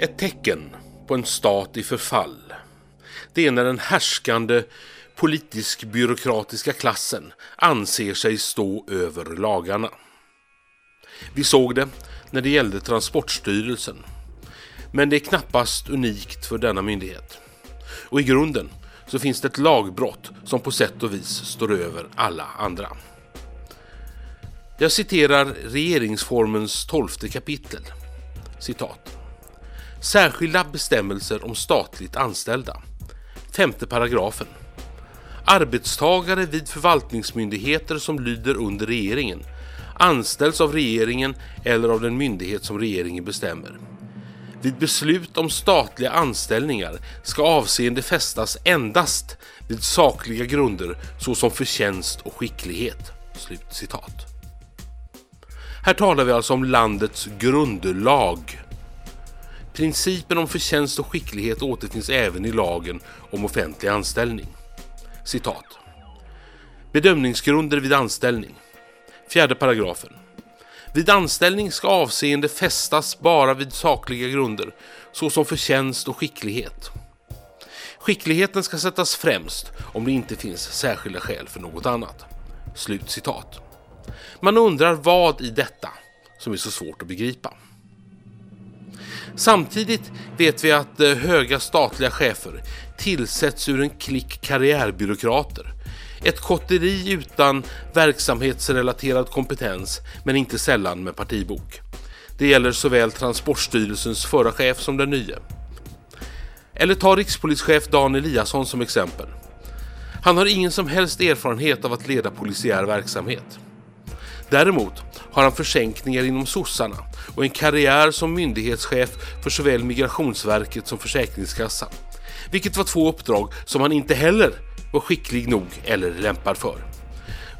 Ett tecken på en stat i förfall. Det är när den härskande politisk-byråkratiska klassen anser sig stå över lagarna. Vi såg det när det gällde Transportstyrelsen. Men det är knappast unikt för denna myndighet. Och i grunden så finns det ett lagbrott som på sätt och vis står över alla andra. Jag citerar regeringsformens tolfte kapitel. Citat. Särskilda bestämmelser om statligt anställda. Femte paragrafen. Arbetstagare vid förvaltningsmyndigheter som lyder under regeringen anställs av regeringen eller av den myndighet som regeringen bestämmer. Vid beslut om statliga anställningar ska avseende fästas endast vid sakliga grunder såsom förtjänst och skicklighet." Slut citat. Här talar vi alltså om landets grundlag. Principen om förtjänst och skicklighet återfinns även i lagen om offentlig anställning. Citat. Bedömningsgrunder vid anställning. Fjärde paragrafen. Vid anställning ska avseende fästas bara vid sakliga grunder, såsom förtjänst och skicklighet. Skickligheten ska sättas främst om det inte finns särskilda skäl för något annat. Slut citat. Man undrar vad i detta som är så svårt att begripa. Samtidigt vet vi att eh, höga statliga chefer tillsätts ur en klick karriärbyråkrater. Ett kotteri utan verksamhetsrelaterad kompetens, men inte sällan med partibok. Det gäller såväl Transportstyrelsens förra chef som den nya. Eller ta rikspolischef Dan Eliasson som exempel. Han har ingen som helst erfarenhet av att leda polisiär verksamhet. Däremot har han försänkningar inom sossarna och en karriär som myndighetschef för såväl Migrationsverket som Försäkringskassan. Vilket var två uppdrag som han inte heller var skicklig nog eller lämpad för.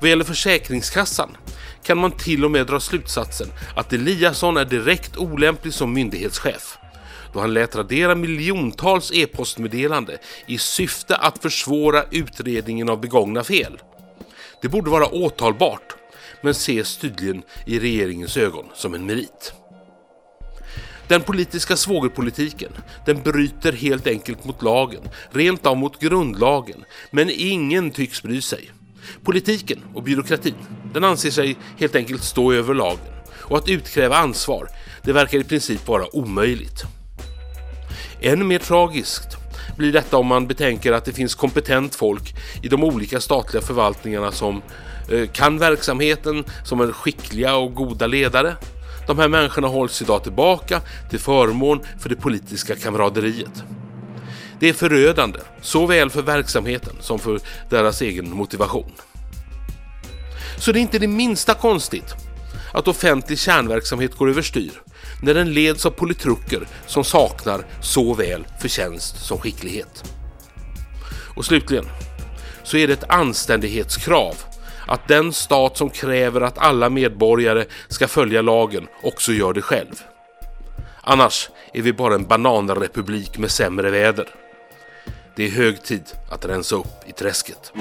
Vad gäller Försäkringskassan kan man till och med dra slutsatsen att Eliasson är direkt olämplig som myndighetschef då han lät radera miljontals e-postmeddelande i syfte att försvåra utredningen av begångna fel. Det borde vara åtalbart men ses tydligen i regeringens ögon som en merit. Den politiska svågerpolitiken, den bryter helt enkelt mot lagen, rent av mot grundlagen, men ingen tycks bry sig. Politiken och byråkratin, den anser sig helt enkelt stå över lagen och att utkräva ansvar, det verkar i princip vara omöjligt. Än mer tragiskt blir detta om man betänker att det finns kompetent folk i de olika statliga förvaltningarna som Eh, kan verksamheten, som är skickliga och goda ledare. De här människorna hålls idag tillbaka till förmån för det politiska kamraderiet. Det är förödande, såväl för verksamheten som för deras egen motivation. Så det är inte det minsta konstigt att offentlig kärnverksamhet går överstyr när den leds av politruker som saknar såväl förtjänst som skicklighet. Och slutligen så är det ett anständighetskrav att den stat som kräver att alla medborgare ska följa lagen också gör det själv. Annars är vi bara en bananrepublik med sämre väder. Det är hög tid att rensa upp i träsket.